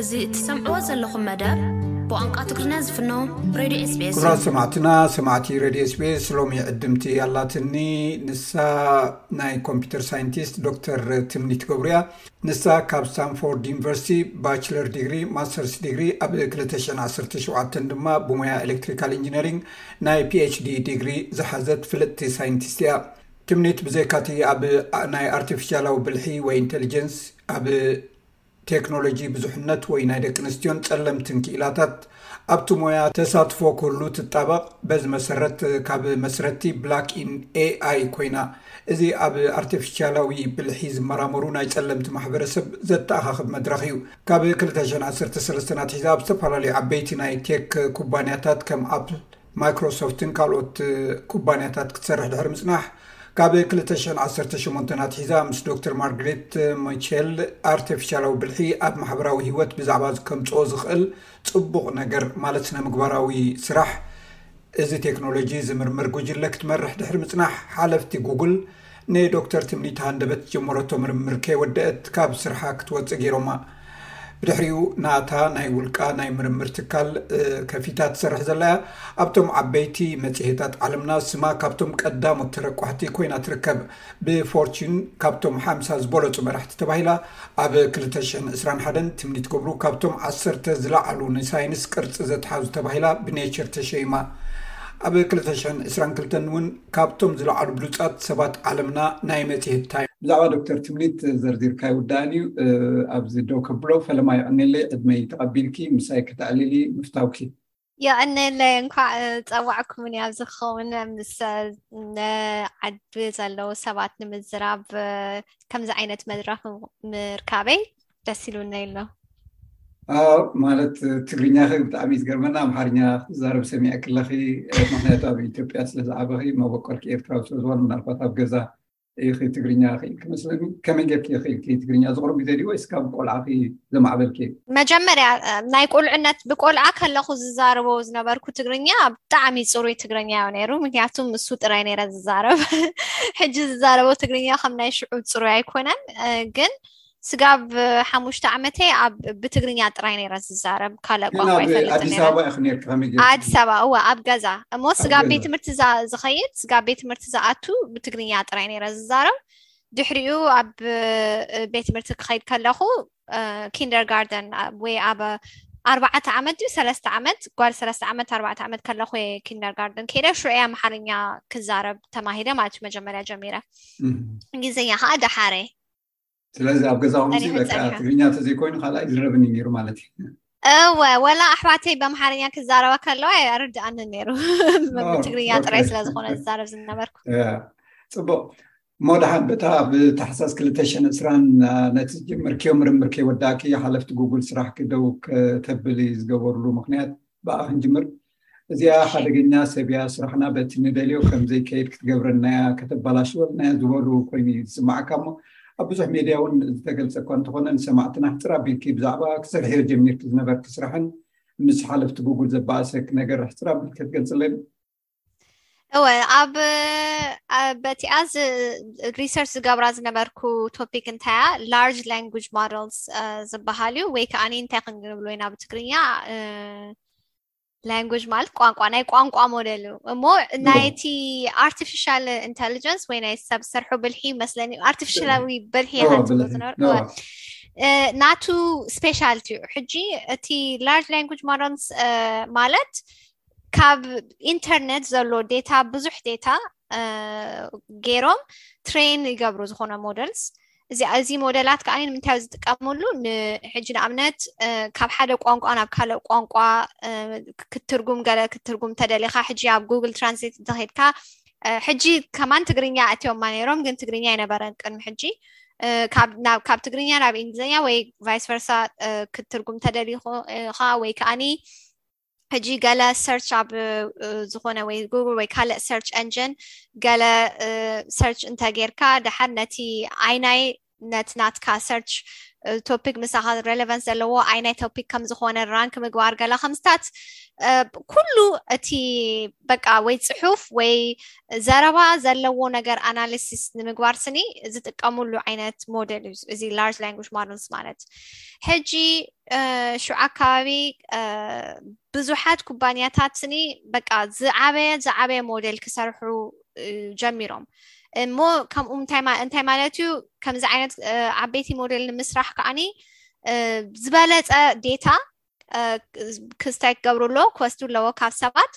እዚ እትሰምዕዎ ዘለኹም መደብ ብቋንቋ ትግርና ዝፍኖ ሬድዮ ስቤስ ክብራት ሰማዕትና ሰማዕቲ ሬድዮ ስቤስ ሎሚ ዕድምቲ ኣላትኒ ንሳ ናይ ኮምፒተር ሳይንቲስት ዶክተር ትምኒት ገብሩ እያ ንሳ ካብ ስታንፎርድ ዩኒቨርሲቲ ባችለር ዲግሪ ማስተርስ ዲግሪ ኣብ 217 ድማ ብሞያ ኤሌክትሪካል ኢንጂነሪንግ ናይ ፒኤችዲ ዲግሪ ዝሓዘት ፍልጥቲ ሳይንቲስት እያ ትምኒት ብዘካቲ ኣብ ናይ ኣርቲፊሻላዊ ብልሒ ወይ ኢንቴሊጀንስ ኣብ ቴክኖሎጂ ብዙሕነት ወይ ናይ ደቂ ኣንስትዮን ፀለምትን ክኢላታት ኣብቲ ሞያ ተሳትፎ ክህሉ ትጣበቕ በዚ መሰረት ካብ መስረቲ ብላክ ኢን ኤኣይ ኮይና እዚ ኣብ ኣርቲፊሻላዊ ብልሒ ዝመራመሩ ናይ ፀለምቲ ማሕበረሰብ ዘተኣኻኽብ መድረኽ እዩ ካብ 213 ኣትሒዛ ኣብ ዝተፈላለዩ ዓበይቲ ናይ ቴክ ኩባንያታት ከም ኣፕል ማይክሮሶፍትን ካልኦት ኩባንያታት ክትሰርሕ ድሕሪ ምፅናሕ ካብ 218 ኣትሒዛ ምስ ዶክተር ማርግሬት ሞቸል ኣርተፊሻላዊ ብልሒ ኣብ ማሕበራዊ ሂወት ብዛዕባ ዝከምፅኦ ዝኽእል ፅቡቕ ነገር ማለት ስነ ምግባራዊ ስራሕ እዚ ቴክኖሎጂ ዝምርምር ጉጅለ ክትመርሕ ድሕሪ ምፅናሕ ሓለፍቲ ጉግል ንዶክተር ትምኒት ሃንደበት ዝጀመረቶ ምርምር ከይወደአት ካብ ስርሓ ክትወፅእ ገይሮማ። ብድሕሪኡ ናታ ናይ ውልቃ ናይ ምርምር ትካል ከፊታ ትሰርሕ ዘላ እያ። ኣብቶም ዓበይቲ መፅሄታት ዓለምና ስማ ካብቶም ቀዳሞት ተረቋሕቲ ኮይና ትርከብ። ብፎርቹን ካብቶም ሓምሳ ዝበለፁ መራሕቲ ተባሂላ። ኣብ ክልተ ሽሕን ዕስራን ሓደን ትምኒት ገብሩ ካብቶም ዓሰርተ ዝለዓሉ ንሳይንስ ቅርፂ ዘትሓዙ ተባሂላ ብኔቸር ተሸይማ። ኣብ ክልተ ሽሕን ዕስራን ክልተን እውን ካብቶም ዝለዓሉ ብሉጻት ሰባት ዓለምና ናይ መጽሔት ታይም። ብዛዕባ ዶክተር ትምኒት ዘርዚርካ ኣይውዳእን እዩ ኣብዚ ደው ከብሎ ፈለማ የቐኔለይ ዕድመይ ተቐቢልኪ ምሳይ ከተዕልሊ ምፍታውኪ። የቐኔለይ እንኳዕ ጸዋዕኩምኒ ኣብዚ ክኸውን ምስ ዓዲ ዘለዉ ሰባት ንምዝራብ ከምዚ ዓይነት መድረኽ ምርካበይ ደስ ኢሉና ኢልና ኣዎ ማለት ትግርኛኺ ብጣዕሚ እዩ ዝገርመና ኣምሓርኛ ክትዛረብ ሰሚዐ ክለኺ ምክንያቱ ኣብ ኢትዮጵያ ስለ ዝዓበኺ መበቆልኪ ኤርትራዊ ስለ ዝኾነ ምናልባት ኣብ ገዛ ኢኺ ትግርኛ ክኢልኪ መስለኒ ከመይ ጌርኪ ክኢልኪ ትግርኛ ዝቕርብ ግዜ ድዩ ወይስ ካብ ቆልዓኺ ዘማዕበልኪ መጀመርያ ናይ ቁልዕነት ብቆልዓ ከለኹ ዝዛረቦ ዝነበርኩ ትግርኛ ብጣዕሚ ፅሩይ ትግርኛ እዩ ነይሩ ምክንያቱ እሱ ጥራይ ነይረ ዝዛረብ ሕጂ ዝዛረቦ ትግርኛ ከም ናይ ሽዑ ፅሩይ ኣይኮነን ግን uh, ስጋብ ሓሙሽተ ዓመተይ ኣብ ብትግርኛ ጥራይ ነይረ ዝዛረብ ካልእ ግን ቋንቋ ኣብ ይፈልጥ ኣዲስ ነይረ ኣበባ ኢኺ ነርኪ ከመይ ጌርኪ ኣዲስ ኣበባ እወ ኣብ ገዛ እሞ ኣብ ስጋብ ቤት ገዛ ትምህርቲ ዛ- ዝኸይድ ስጋብ ቤት ትምህርቲ ዝኣቱ ብትግርኛ ጥራይ ነይረ ዝዛረብ ድሕሪኡ ኣብ እ፣ ቤት ትምህርቲ ክኸይድ ከለኹ ኪንደር ጋርደን ወይ ኣብ ኣርባዕተ ዓመት ድዩ ሰለስተ ዓመት ጓል ሰለስተ ዓመት ኣርባዕተ ዓመት ከለኹ እየ ኪንደር ጋርደን ከይደ ሽዑ እየ ኣምሓርኛ ክዛረብ ተማሂረ ማለት እዩ መጀመርያ ጀሚረ እም። እንግሊዝኛ ከዓ ደሓረ ስለዚ ኣብ ገዛኹም ሲ በቃ ትግርኛ ተዘይኮይኑ ካልኣይ ዝረብኒ ነይሩ ማለት እዩ እወ ወላ ኣሕዋተይ በምሓርኛ ክዛረባ ከለዋ ኣይርድኣኒ ነይሩ ትግርኛ ጥራይ ስለ ዝኾነ ዝዛረብ ዝነበርኩ ፅቡቅ እሞ ድሓን በታ ኣብ ታሕሳስ ክልተ ሸነ ዕስራን ነቲ ጀመርክዮ ምርምር ከይወዳእኪ ሓለፍቲ ጉጉል ስራሕኪ ደው ከተብሊ ዝገበርሉ ምክንያት ብኣ ክንጅምር እዚኣ ሓደገኛ ሰብያ ስራሕና በቲ ንደልዮ ከምዘይከይድ ክትገብረናያ ከተባላሽወልናያ ዝበሉ ኮይኑ እዩ ዝስማዓካ እሞ ኣብ ብዙሕ ሜድያ እውን ዝተገልፀ እኳ እንተኾነ ንሰማዕትና ሕፅር ኣቢልኪ ብዛዕባ ክሰርሕዮ ጀሚርኪ ዝነበርኪ ስራሕን ምስ ሓለፍቲ ጉጉል ዘባኣሰኪ ነገር ሕፅር ኣቢልኪ ክትገልፅለይ እወ ኣብ በቲኣ ሪሰርች ዝገብራ ዝነበርኩ ቶፒክ እንታያ ላርጅ ላንጉጅ ሞደልስ ዝበሃል እዩ ወይ ከዓኒ እንታይ ክንብሎ ኢና ብትግርኛ ላንጉጅ ማለት ቋንቋ ናይ ቋንቋ ሞዴል እዩ እሞ ናይቲ ኣርቲፊሻል ኢንቴሊጀንስ ወይ ናይ ሰብ ሰርሑ ብልሒ መስለኒ ኣርቲፊሻላዊ ብልሒ ናቱ ስፔሻልቲ እዩ ሕጂ እቲ ላርጅ ላንጉጅ ሞደልስ ማለት ካብ ኢንተርነት ዘሎ ዴታ ብዙሕ ዴታ ገይሮም ትሬን ይገብሩ ዝኮነ ሞደልስ እዚ እዚ ሞደላት ከኣ ንምንታይ ዝጥቀምሉ ንሕጂ ንኣብነት ካብ ሓደ ቋንቋ ናብ ካልእ ቋንቋ ክትርጉም ገለ ክትርጉም ተደሊኻ ሕጂ ኣብ ጉግል ትራንስሌት እንተኸድካ ሕጂ ከማን ትግርኛ ኣትዮማ ነይሮም ግን ትግርኛ ኣይነበረን ቅድሚ ሕጂ ካብ ትግርኛ ናብ እንግሊዝኛ ወይ ቫይስ ቨርሳ ክትርጉም ተደሊኻ ወይ ከኣኒ ሕጂ ገለ ሰርች ኣብ ዝኾነ ወይ ጉግል ወይ ካልእ ሰርች ኤንጅን ገለ ሰርች እንተጌርካ ድሓር ነቲ ዓይናይ ነቲ ናትካ ሰርች ቶፒክ ምሳኻ ሬሌቨንስ ዘለዎ ዓይናይ ቶፒክ ከም ዝኾነ ራንክ ምግባር ገላ ከምስታት ኩሉ እቲ በቃ ወይ ፅሑፍ ወይ ዘረባ ዘለዎ ነገር ኣናሊሲስ ንምግባር ስኒ ዝጥቀሙሉ ዓይነት ሞዴል እዩ እዚ ላርጅ ላንጉጅ ሞዴልስ ማለት ሕጂ ሽዑ ኣከባቢ ብዙሓት ኩባንያታትኒ በቃ ዝዓበየ ዝዓበየ ሞዴል ክሰርሑ ጀሚሮም እሞ ከምኡ እንታይ ማለት እዩ ከምዚ ዓይነት ዓበይቲ ሞዴል ንምስራሕ ከዓኒ ዝበለፀ ዴታ ክስታይ ክገብሩ ኣለዎ ክወስዱ ኣለዎ ካብ ሰባት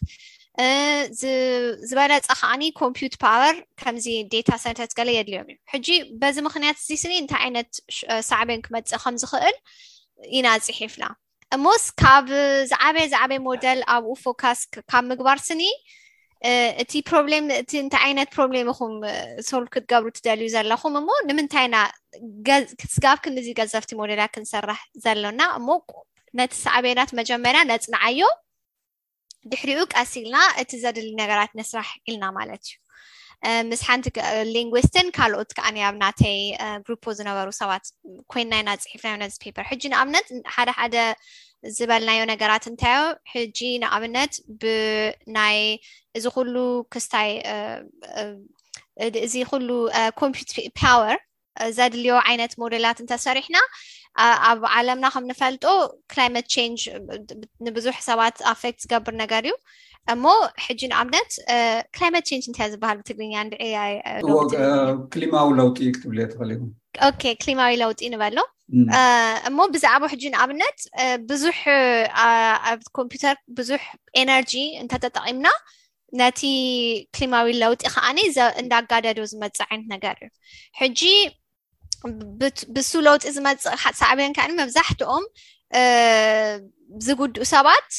ዝበለፀ ከዓኒ ኮምፒዩት ፓወር ከምዚ ዴታ ሰንተት ገለ የድልዮም እዩ ሕጂ በዚ ምክንያት እዚ ስኒ እንታይ ዓይነት ሳዕቤን ክመፅእ ከም ዝኽእል ኢና ፅሒፍና እሞስ ካብ ዝዓበየ ዝዓበየ ሞደል ኣብኡ ፎካስ ካብ ምግባር ስኒ እቲ ፕሮብሌም እቲ እንታይ ዓይነት ፕሮብሌም ኢኹም ሶልቭ ክትገብሩ ትደልዩ ዘለኹም እሞ ንምንታይ ኢና ስጋብ ክንዚ ገዘፍቲ ሞዴላት ክንሰርሕ ዘሎና እሞ ነቲ ሳዕቤናት መጀመርያ ነፅንዓዮ ድሕሪኡ ቀስ ኢልና እቲ ዘድሊ ነገራት ንስራሕ ኢልና ማለት እዩ ምስ ሓንቲ ሊንግዊስትን ካልኦት ከዓ ኣብ ናተይ ግሩፖ ዝነበሩ ሰባት ኮይና ኢና ፅሒፍናዮ ነዚ ፔፐር ሕጂ ንኣብነት ሓደ ሓደ ዝበልናዮ ነገራት እንታዮ ሕጂ ንኣብነት ብናይ እዚ ኩሉ ክስታይ እዚ ኩሉ ኮምፒት ፓወር ዘድልዮ ዓይነት ሞዴላት እንተሰሪሕና ኣብ ዓለምና ከም ንፈልጦ ክላይመት ቸንጅ ንብዙሕ ሰባት ኣፌክት ዝገብር ነገር እዩ እሞ ሕጂ ንኣብነት ክላይመት ቸንጅ እንታይ ዝበሃል ብትግርኛ እንድዕያ ክሊማዊ ለውጢ ክትብል እየ ትኽእል ኦኬ ክሊማዊ ለውጢ ንበሎ እሞ ብዛዕባ ሕጂ ንኣብነት ብዙሕ ኣብ ኮምፒውተር ብዙሕ ኤነርጂ እንተተጠቂምና ነቲ ክሊማዊ ለውጢ ከኣ እንዳጋደዶ ዝመፅእ ዓይነት ነገር እዩ ሕጂ ብሱ ለውጢ ዝመፅእ ሳዕብን ከ መብዛሕትኦም ዝጉድኡ ሰባት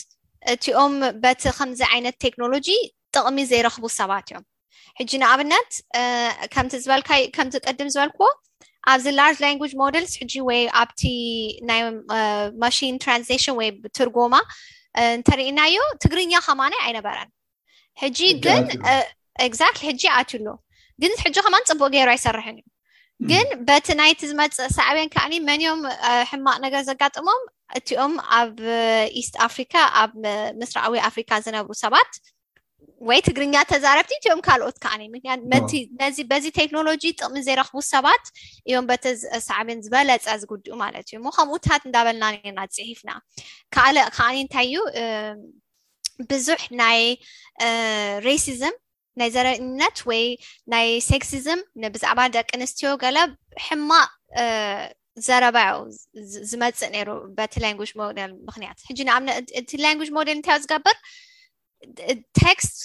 እቲኦም በቲ ከምዚ ዓይነት ቴክኖሎጂ ጥቕሚ ዘይረኽቡ ሰባት እዮም ሕጂ ንኣብነት ከምቲ ዝበልካ ከምቲ ቅድም ዝበልክዎ ኣብዚ ላርጅ ላንጉጅ ሞደልስ ሕጂ ወይ ኣብቲ ናይ ማሽን ትራንስሌሽን ወይ ትርጎማ እንተርእናዮ ትግርኛ ከማነ ኣይነበረን ሕጂ ግን ኤግዛክትሊ ሕጂ ኣትዩ ኣሎ ግን ሕጂ ከማን ፅቡቅ ገይሩ ኣይሰርሕን እዩ ግን በቲ ናይቲ ዝመፅእ ሳዕብያን ከዓኒ መን እዮም ሕማቅ ነገር ዘጋጥሞም እቲኦም ኣብ ኢስት ኣፍሪካ ኣብ ምስራዊ ኣፍሪካ ዝነብሩ ሰባት ወይ ትግርኛ ተዛረብቲ እትኦም ካልኦት ከዓኒ ምክንያት ነዚ በዚ ቴክኖሎጂ ጥቕሚ ዘይረኽቡ ሰባት እዮም በቲ ሳዕቤን ዝበለፀ ዝጉድኡ ማለት እዩ እሞ ከምኡታት እንዳበልና ና ፅሒፍና ካልእ ከዓኒ እንታይ እዩ ብዙሕ ናይ ሬሲዝም ናይ ዘረእነት ወይ ናይ ሴክሲዝም ንብዛዕባ ደቂ ኣንስትዮ ገለ ሕማቅ ዘረባ ዩ ዝመፅእ ነይሩ በቲ ላንጉጅ ሞዴል ምክንያት ሕጂ ንኣብነ እቲ ላንጉጅ ሞዴል እንታይ ዝገብር ቴክስት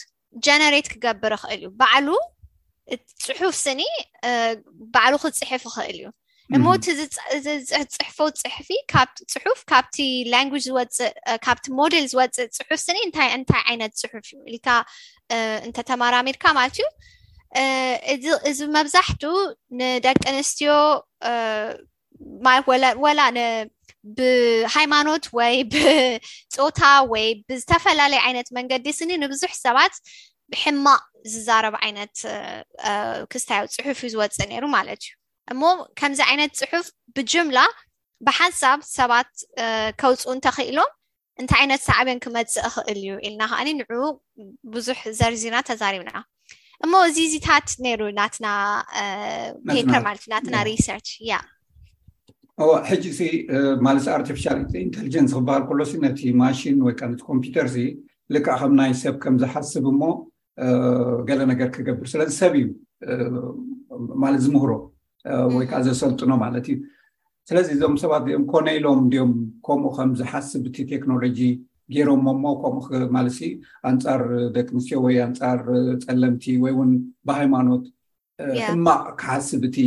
ጀነሬት ክገብር ይኽእል እዩ ባዕሉ ፅሑፍ ስኒ ባዕሉ ክፅሕፍ ይኽእል እዩ እሞ እቲ ዝፅሕፎ ፅሕፊ ፅሑፍ ካብቲ ላንጉጅ ዝወፅእ ካብቲ ሞዴል ዝወፅእ ፅሑፍ ስኒ እንታይ እንታይ ዓይነት ፅሑፍ እዩ ኢልካ እንተ ተማራሚርካ ማለት እዩ እዚ መብዛሕቱ ንደቂ ኣንስትዮ ወላ ብሃይማኖት ወይ ብፆታ ወይ ብዝተፈላለየ ዓይነት መንገዲ ስኒ ንብዙሕ ሰባት ብሕማቅ ዝዛረብ ዓይነት ክስታዮ ፅሑፍ እዩ ዝወፅእ ነይሩ ማለት እዩ እሞ ከምዚ ዓይነት ፅሑፍ ብጅምላ ብሓንሳብ ሰባት ከውፅኡ እንተኽኢሎም እንታይ ዓይነት ሳዕቤን ክመፅእ ይኽእል እዩ ኢልና ከዓ ንዑ ብዙሕ ዘርዚርና ተዛሪብና እሞ እዚ እዚታት ነይሩ ናትና ፔፐር ማለት እዩ ናትና ሪሰርች ያ እዋ ሕጂ ሲ ማለት ኣርቲፊሻል ኢንቴሊጀንስ ክበሃል ከሎ ሲ ነቲ ማሽን ወይ ከዓ ነቲ ኮምፒውተር ሲ ልክዕ ከም ናይ ሰብ ከም ዝሓስብ እሞ ገለ ነገር ክገብር ስለዚ ሰብ እዩ ማለት ዝምህሮ ወይ ከዓ ዘሰልጥኖ ማለት እዩ ስለዚ እዞም ሰባት እዚኦም ኮነ ኢሎም እንዲኦም ከምኡ ከም ዝሓስብ እቲ ቴክኖሎጂ ገይሮሞ እሞ ከምኡ ማለት ኣንፃር ደቂ ኣንስትዮ ወይ ኣንፃር ፀለምቲ ወይ እውን ብሃይማኖት ሕማቅ ክሓስብ እቲ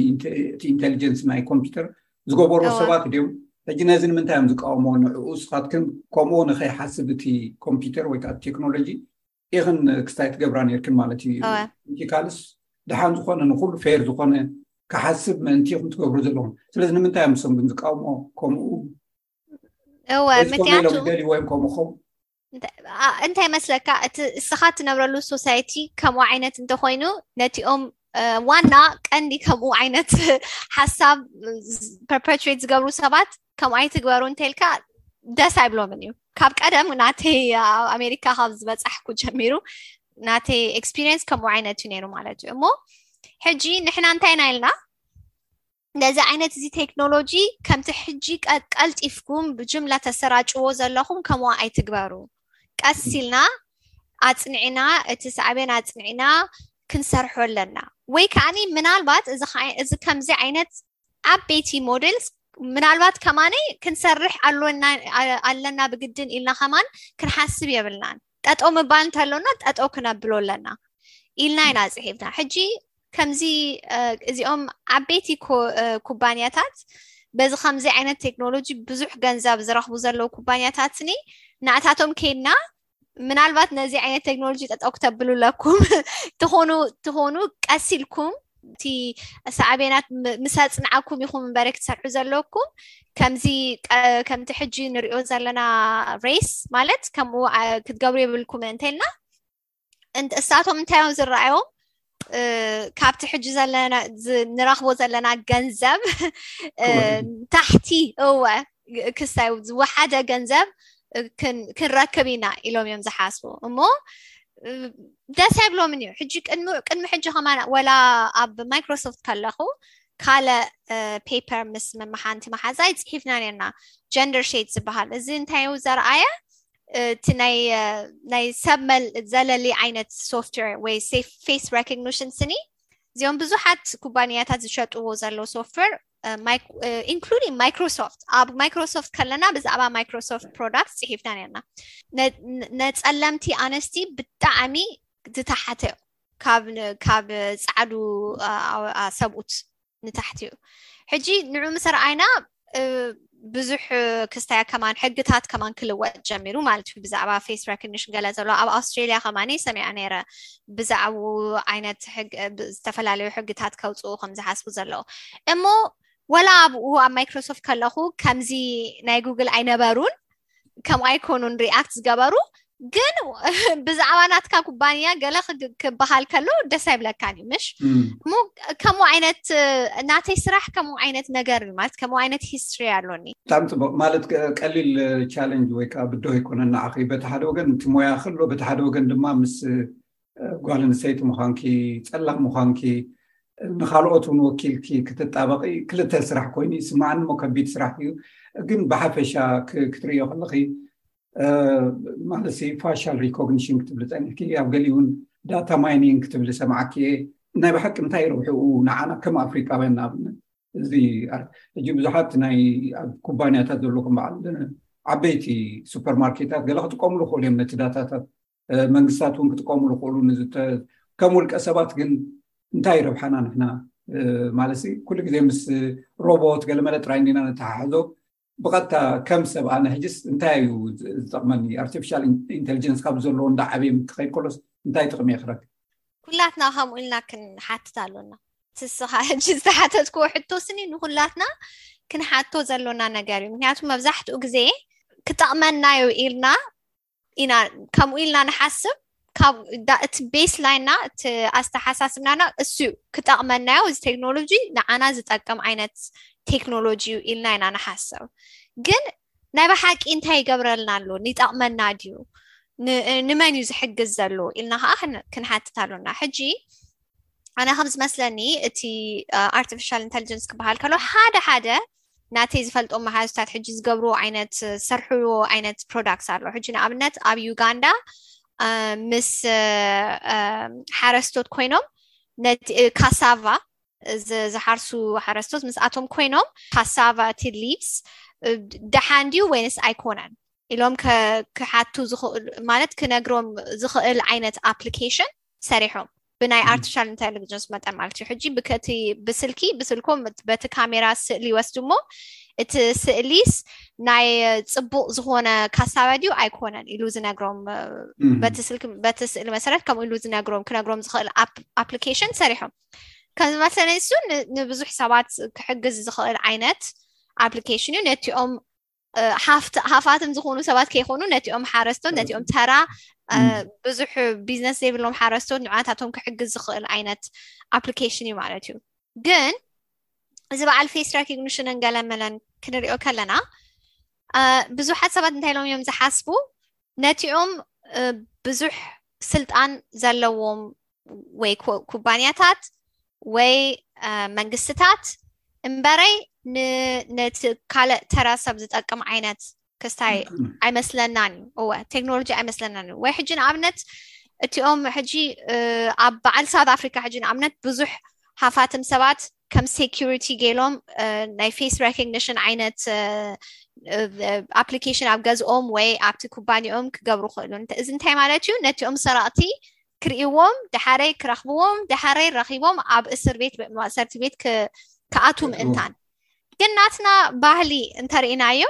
ኢንቴሊጀንስ ናይ ኮምፒውተር ዝገበሩ ሰባት ድም ሕጂ ነዚ ንምንታይ እዮም ዝቃወሞ ንዕኡ ስኻትክን ከምኡ ንከይሓስብ እቲ ኮምፒውተር ወይከዓ ቴክኖሎጂ ኢክን ክስታይ ትገብራ ነርክን ማለት እዩ እ ካልስ ድሓን ዝኮነ ንኩሉ ፌር ዝኮነ ክሓስብ ምእንቲ ኩም ትገብሩ ዘለኩም ስለዚ ንምንታይ እዮም ሰም ግን ዝቃውሞ ከምኡ እወምክንያቱደልዎዮም ከምኡከም እንታይ መስለካ እቲ እስኻ እትነብረሉ ሶሳይቲ ከምኡ ዓይነት እንተኮይኑ ነቲኦም ዋና ቀንዲ ከምኡ ዓይነት ሓሳብ ፐርፐትሬት ዝገብሩ ሰባት ከምኡ ኣይትግበሩ እንተልካ ደስ ኣይብሎምን እዩ ካብ ቀደም ናተይ ኣብ ኣሜሪካ ካብ ዝበፃሕኩ ጀሚሩ ናተይ ኤክስፒሪንስ ከምኡ ዓይነት እዩ ነይሩ ማለት እዩ እሞ ሕጂ ንሕና እንታይ ኢና ኢልና ነዚ ዓይነት እዚ ቴክኖሎጂ ከምቲ ሕጂ ቀልጢፍኩም ብጅምላ ተሰራጭዎ ዘለኹም ከምኡ ኣይትግበሩ ቀስ ኢልና ኣፅኒዕና እቲ ሳዕቤን ኣፅኒዕና ክንሰርሖ ኣለና ወይ ከዓኒ ምናልባት እዚ ከምዚ ዓይነት ዓበይቲ ሞዴልስ ምናልባት ከማነይ ክንሰርሕ ኣለና ብግድን ኢልና ከማን ክንሓስብ የብልናን ጠጦ ምባል እንተሎና ጠጦ ክነብሎ ኣለና ኢልና ኢና ፅሒፍና ሕጂ ከምዚ እዚኦም ዓበይቲ ኩባንያታት በዚ ከምዚ ዓይነት ቴክኖሎጂ ብዙሕ ገንዘብ ዝረኽቡ ዘለዉ ኩባንያታትኒ ንኣታቶም ከይድና ምናልባት ነዚ ዓይነት ቴክኖሎጂ ጠጠው ክተብሉ ኣለኩም ትኾኑ ትኾኑ ቀስ ኢልኩም እቲ ሳዕቤናት ምስ ኣፅንዓኩም ኢኹም እምበረ ክትሰርሑ ዘለኩም ከምዚ ከምቲ ሕጂ ንሪኦ ዘለና ሬስ ማለት ከምኡ ክትገብሩ የብልኩም እንተልና እሳቶም እንታይ እዮም ዝረኣዮም ካብቲ ሕጂ ዘለና ንረኽቦ ዘለና ገንዘብ ታሕቲ እወ ክሳይ ዝወሓደ ገንዘብ ክንረክብ ኢና ኢሎም እዮም ዝሓስቡ እሞ ደስ ኣይብሎምን እዩ ሕጂ ቅድሚ ሕጂ ከማ ወላ ኣብ ማይክሮሶፍት ከለኹ ካልእ ፔፐር ምስ መመሓንቲ መሓዛይ ፅሒፍና ነርና ጀንደር ሸት ዝበሃል እዚ እንታይ እዩ ዘርኣየ እቲ ናይ ሰብ ዘለሊ ዓይነት ሶፍትዌር ወይ ፌስ ሬኮግኒሽን ስኒ እዚኦም ብዙሓት ኩባንያታት ዝሸጥዎ ዘሎ ሶፍትዌር ኢንክሉዲንግ ማይክሮሶፍት ኣብ ማይክሮሶፍት ከለና ብዛዕባ ማይክሮሶፍት ፕሮዳክት ፅሒፍና ነርና ነፀለምቲ ኣነስቲ ብጣዕሚ ዝተሓተ ካብ ፃዕዱ ሰብኡት ንታሕቲ እዩ ሕጂ ንዑ ምስ ረኣይና ብዙሕ ክስታይ ከማን ሕግታት ከማን ክልወጥ ጀሚሩ ማለት እዩ ብዛዕባ ፌስ ረክኒሽን ገለ ዘሎ ኣብ ኣውስትሬልያ ከማኒ ሰሚዓ ነይረ ብዛዕቡ ዓይነት ዝተፈላለዩ ሕግታት ከውፅኡ ከም ዝሓስቡ ዘለዎ እሞ ወላ ኣብኡ ኣብ ማይክሮሶፍት ከለኹ ከምዚ ናይ ጉግል ኣይነበሩን ከም ኣይኮኑን ሪኣክት ዝገበሩ ግን ብዛዕባ ናትካ ኩባንያ ገለ ክበሃል ከሎ ደስ ኣይብለካን እዩ ምሽ እሞ ከምኡ ዓይነት ናተይ ስራሕ ከምኡ ዓይነት ነገር እዩ ማለት ከምኡ ዓይነት ሂስትሪ ኣሎኒ ብጣዕሚ ፅቡቅ ማለት ቀሊል ቻለንጅ ወይ ከዓ ብድሆ ኣይኮነን ንዓኺ በቲ ሓደ ወገን እቲ ሞያ ከሎ በቲ ሓደ ወገን ድማ ምስ ጓል ኣንስተይቲ ምዃንኪ ፀላም ምዃንኪ ንካልኦት እውን ወኪልኪ ክትጣበቂ ክልተ ስራሕ ኮይኑ ይስማዓኒ እሞ ከቢድ ስራሕ እዩ ግን ብሓፈሻ ክትርእዮ ከለኺ ማለት ፋሻል ሪኮግኒሽን ክትብሊ ፀኒሕኪ ኣብ ገሊኡ እውን ዳታ ማይኒንግ ክትብሊ ሰማዕኪ እየ ናይ ብሓቂ እንታይ ርብሕኡ ንዓና ከም ኣፍሪካውያን ንኣብነት እዚ ሕጂ ብዙሓት ናይ ኣብ ኩባንያታት ዘለኹም በዓል ዓበይቲ ሱፐርማርኬታት ገለ ክጥቀምሉ ክእሉ እዮም ነቲ ዳታታት መንግስታት እውን ክጥቀሙሉ ክእሉ ከም ውልቀ ሰባት ግን እንታይ ረብሓና ንሕና ማለት ኩሉ ግዜ ምስ ሮቦት ገለመለ ጥራይ እንዲና ነተሓሕዞ ብቐጥታ ከም ሰብ ኣነ ሕጅስ እንታይ እዩ ዝጠቕመኒ ኣርቲፊሻል ኢንቴሊጀንስ ካብ ዘለዎ እንዳ ዓብየ ምትኸይ ከሎስ እንታይ ጥቕሚ እየ ክረክብ ኩላትና ከምኡ ኢልና ክንሓትት ኣሎና ትስኻ ሕጂ ዝተሓተትክዎ ሕቶ ስኒ ንኩላትና ክንሓቶ ዘሎና ነገር እዩ ምክንያቱ መብዛሕትኡ ግዜ ክጠቕመና እዩ ኢልና ኢና ከምኡ ኢልና ንሓስብ ካብ እቲ ቤስ ላይና እቲ ኣስተሓሳስብናና እሱ ክጠቕመናዮ እዚ ቴክኖሎጂ ንዓና ዝጠቅም ዓይነት ቴክኖሎጂ እዩ ኢልና ኢና ንሓስብ ግን ናይ ብሓቂ እንታይ ይገብረልና ኣሎ ንጠቕመና ድዩ ንመን እዩ ዝሕግዝ ዘሎ ኢልና ከዓ ክንሓትት ኣሎና ሕጂ ኣነ ከም ዝመስለኒ እቲ ኣርቲፊሻል ኢንቴሊጀንስ ክበሃል ከሎ ሓደ ሓደ ናተይ ዝፈልጦም መሃዝታት ሕጂ ዝገብርዎ ዓይነት ዝሰርሕዎ ዓይነት ፕሮዳክት ኣሎ ሕጂ ንኣብነት ኣብ ዩጋንዳ ምስ ሓረስቶት ኮይኖም ነቲ ካሳቫ ዝሓርሱ ሓረስቶት ምስኣቶም ኮይኖም ካሳቫ እቲ ሊቭስ ደሓን ድዩ ወይንስ ኣይኮነን ኢሎም ክሓቱ ዝኽእሉ ማለት ክነግሮም ዝኽእል ዓይነት ኣፕሊኬሽን ሰሪሖም ብናይ ኣርቲፊሻል ኢንቴሊጀንስ መጠን ማለት እዩ ሕጂ ብከቲ ብስልኪ ብስልኮም በቲ ካሜራ ስእሊ ይወስዱ እሞ እቲ ስእሊስ ናይ ፅቡቅ ዝኮነ ካሳባ ድዩ ኣይኮነን ኢሉ ዝነግሮም በቲ ስእሊ መሰረት ከምኡ ኢሉ ዝነግሮም ክነግሮም ዝኽእል ኣፕሊኬሽን ሰሪሖም ከም ዝመስለኒ ንሱ ንብዙሕ ሰባት ክሕግዝ ዝኽእል ዓይነት ኣፕሊኬሽን እዩ ነቲኦም ሃፋትም ዝኾኑ ሰባት ከይኮኑ ነቲኦም ሓረስቶት ነቲኦም ተራ ብዙሕ ቢዝነስ ዘይብሎም ሓረስቶት ንዓታቶም ክሕግዝ ዝኽእል ዓይነት ኣፕሊኬሽን እዩ ማለት እዩ ግን እዚ በዓል ፌስ ረኮግኒሽንን ገለመለን ክንሪኦ ከለና ብዙሓት ሰባት እንታይ ኢሎም እዮም ዝሓስቡ ነቲኦም ብዙሕ ስልጣን ዘለዎም ወይ ኩባንያታት ወይ መንግስትታት እምበረይ ነቲ ካልእ ተራ ሰብ ዝጠቅም ዓይነት ክስታይ ኣይመስለናን እዩ እወ ቴክኖሎጂ ኣይመስለናን እዩ ወይ ሕጂ ንኣብነት እቲኦም ሕጂ ኣብ በዓል ሳውት ኣፍሪካ ሕጂ ንኣብነት ብዙሕ ሃፋትም ሰባት ከም ሴኪሪቲ ገይሎም ናይ ፌስ ሬኮግኒሽን ዓይነት ኣፕሊኬሽን ኣብ ገዝኦም ወይ ኣብቲ ኩባንኦም ክገብሩ ክእሉ እዚ እንታይ ማለት እዩ ነቲኦም ሰራቕቲ ክርእይዎም ደሓረይ ክረኽብዎም ደሓረይ ረኺቦም ኣብ እስር ቤት ማእሰርቲ ቤት ክኣትዉ ምእንታን ግን ናትና ባህሊ እንተርእናዮ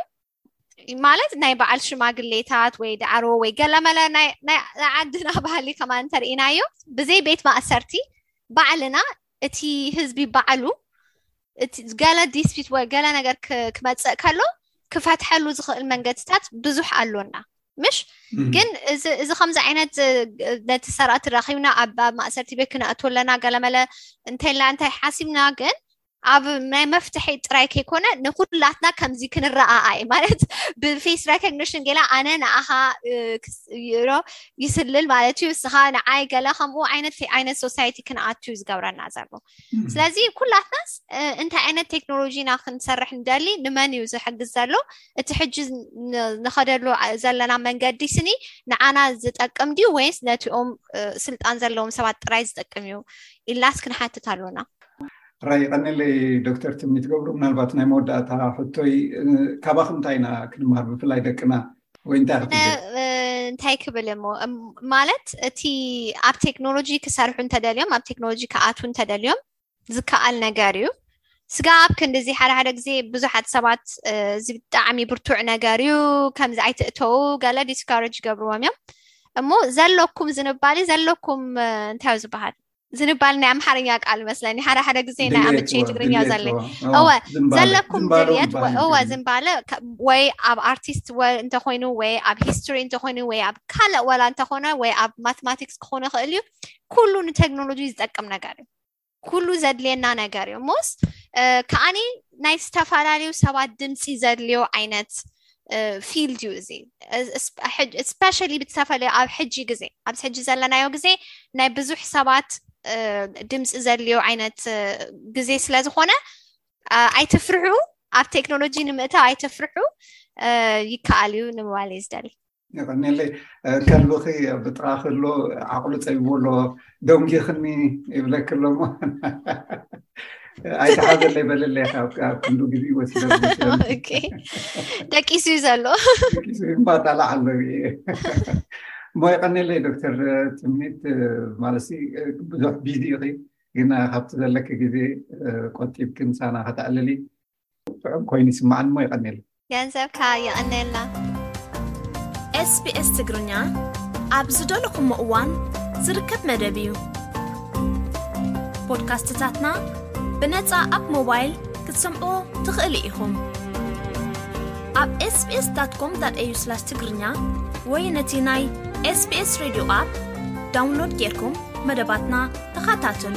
ማለት ናይ በዓል ሽማግሌታት ወይ ዳዕሮ ወይ ገለመለ ናይ ዓድና ባህሊ ከማ እንተርእናዮ ብዘይ ቤት ማእሰርቲ ባዕልና እቲ ህዝቢ ባዕሉ ገለ ዲስፒት ወይ ገለ ነገር ክመፅእ ከሎ ክፈትሐሉ ዝኽእል መንገድታት ብዙሕ ኣሎና ምሽ ግን እዚ ከምዚ ዓይነት ነቲ ሰራእቲ ረኪብና ኣብ ማእሰርቲ ቤት ክነእቶ ኣለና ገለመለ እንተላ እንታይ ሓሲብና ግን ኣብ ናይ መፍትሒ ጥራይ ከይኮነ ንኩላትና ከምዚ ክንረኣኣ እዩ ማለት ብፌስ ሬኮግኒሽን ገላ ኣነ ንኣኻ ይስልል ማለት እዩ እስኻ ንዓይ ገለ ከምኡ ዓይነት ዓይነት ሶሳይቲ ክንኣቱ እዩ ዝገብረና ዘሎ ስለዚ ኩላትናስ እንታይ ዓይነት ቴክኖሎጂ ኢና ክንሰርሕ ንደሊ ንመን እዩ ዝሕግዝ ዘሎ እቲ ሕጂ ንኸደሉ ዘለና መንገዲ ስኒ ንዓና ዝጠቅም ድዩ ወይስ ነቲኦም ስልጣን ዘለዎም ሰባት ጥራይ ዝጠቅም እዩ ኢልናስ ክንሓትት ኣሎና ራይ ቀኒለይ ዶክተር ትምኒ ትገብሩ ምናልባት ናይ መወዳእታ ሕቶይ ካባኹም እንታይ ኢና ክንምሃር ብፍላይ ደቅና ወይ እንታይ ክትብል እየ? እ፣ እንታይ ክብል እሞ እም፣ ማለት እቲ ኣብ ቴክኖሎጂ ክሰርሑ እንተደልዮም ኣብ ቴክኖሎጂ ክኣትዉ እንተደልዮም ዝከኣል ነገር እዩ ስጋ ኣብ ክንዲዚ ሓደ ሓደ ግዜ ብዙሓት ሰባት እ፣ እዚ ብጣዕሚ ብርቱዕ ነገር እዩ ከምዚ ኣይትእተው ገለ ዲስካሬጅ ይገብርዎም እዮም እሞ ዘለኩም ዝንባሌ ዘለኩም እ፣ እንታይ እዩ ዝበሃል ዝንባል ናይ ኣምሓርኛ ቃል መስለኒ ሓደ ሓደ ግዜ ናይ ኣምጪ ትግርኛ ዘለ እወ ዘለኩም ድልየት እወ ዝንባለ ወይ ኣብ ኣርቲስት እንተኮይኑ ወይ ኣብ ሂስትሪ እንተኮይኑ ወይ ኣብ ካልእ ወላ እንተኮነ ወይ ኣብ ማቴማቲክስ ክኾነ ይኽእል እዩ ኩሉ ንቴክኖሎጂ ዝጠቅም ነገር እዩ ኩሉ ዘድልየና ነገር እዩ ሞስ ከዓኒ ናይ ዝተፈላለዩ ሰባት ድምፂ ዘድልዮ ዓይነት ፊልድ እዩ እዚ ስፔሻሊ ብዝተፈለዩ ኣብ ሕጂ ግዜ ኣብዚ ሕጂ ዘለናዮ ግዜ ናይ ብዙሕ ሰባት ድምፂ ዘልዮ ዓይነት ግዜ ስለ ዝኾነ ኣይትፍርሑ ኣብ ቴክኖሎጂ ንምእታው ኣይትፍርሑ ይከኣል እዩ ንምባል እዩ ዝደሊ የቀኒየለይ ከልብኺ ኣብ ጥቃ ከሎ ዓቅሉ ፀቢቡ ኣሎ ደንጊኽኒ ይብለኪ ኣሎ እሞ ኣይተሓዘለይ በለለይ ካብ ክንዱ ግዜ ወሲዶ ደቂሱ እዩ ዘሎ ደቂሱ እምባጣላ ኣሎ እሞ የቀኒየለይ ዶክተር ትምኒት ማለት ብዙሕ ቢዚ ኢኺ ግን ካብቲ ዘለኪ ግዜ ቆጢብኪ ምሳና ከተዕልሊ ጥዑም ኮይኑ ይስማዓኒ እሞ የቀኔለይ። ገንዘብ ከኣ የቐኔልና። ኤስቢኤስ ትግርኛ ኣብ ዝደለኹሞ እዋን ዝርከብ መደብ እዩ። ፖድካስትታትና ብነጻ ኣብ ሞባይል ክትሰምዑ ትኽእሉ ኢኹም። ኣብ ኤስቢኤስ ዳት ኮም ዳት ኤዩ ስላሽ ትግርኛ ወይ ነቲ ናይ ኤስቢኤስ ሬድዮ ኣፕ ዳውንሎድ ጌርኩም መደባትና ተኻታተሉ።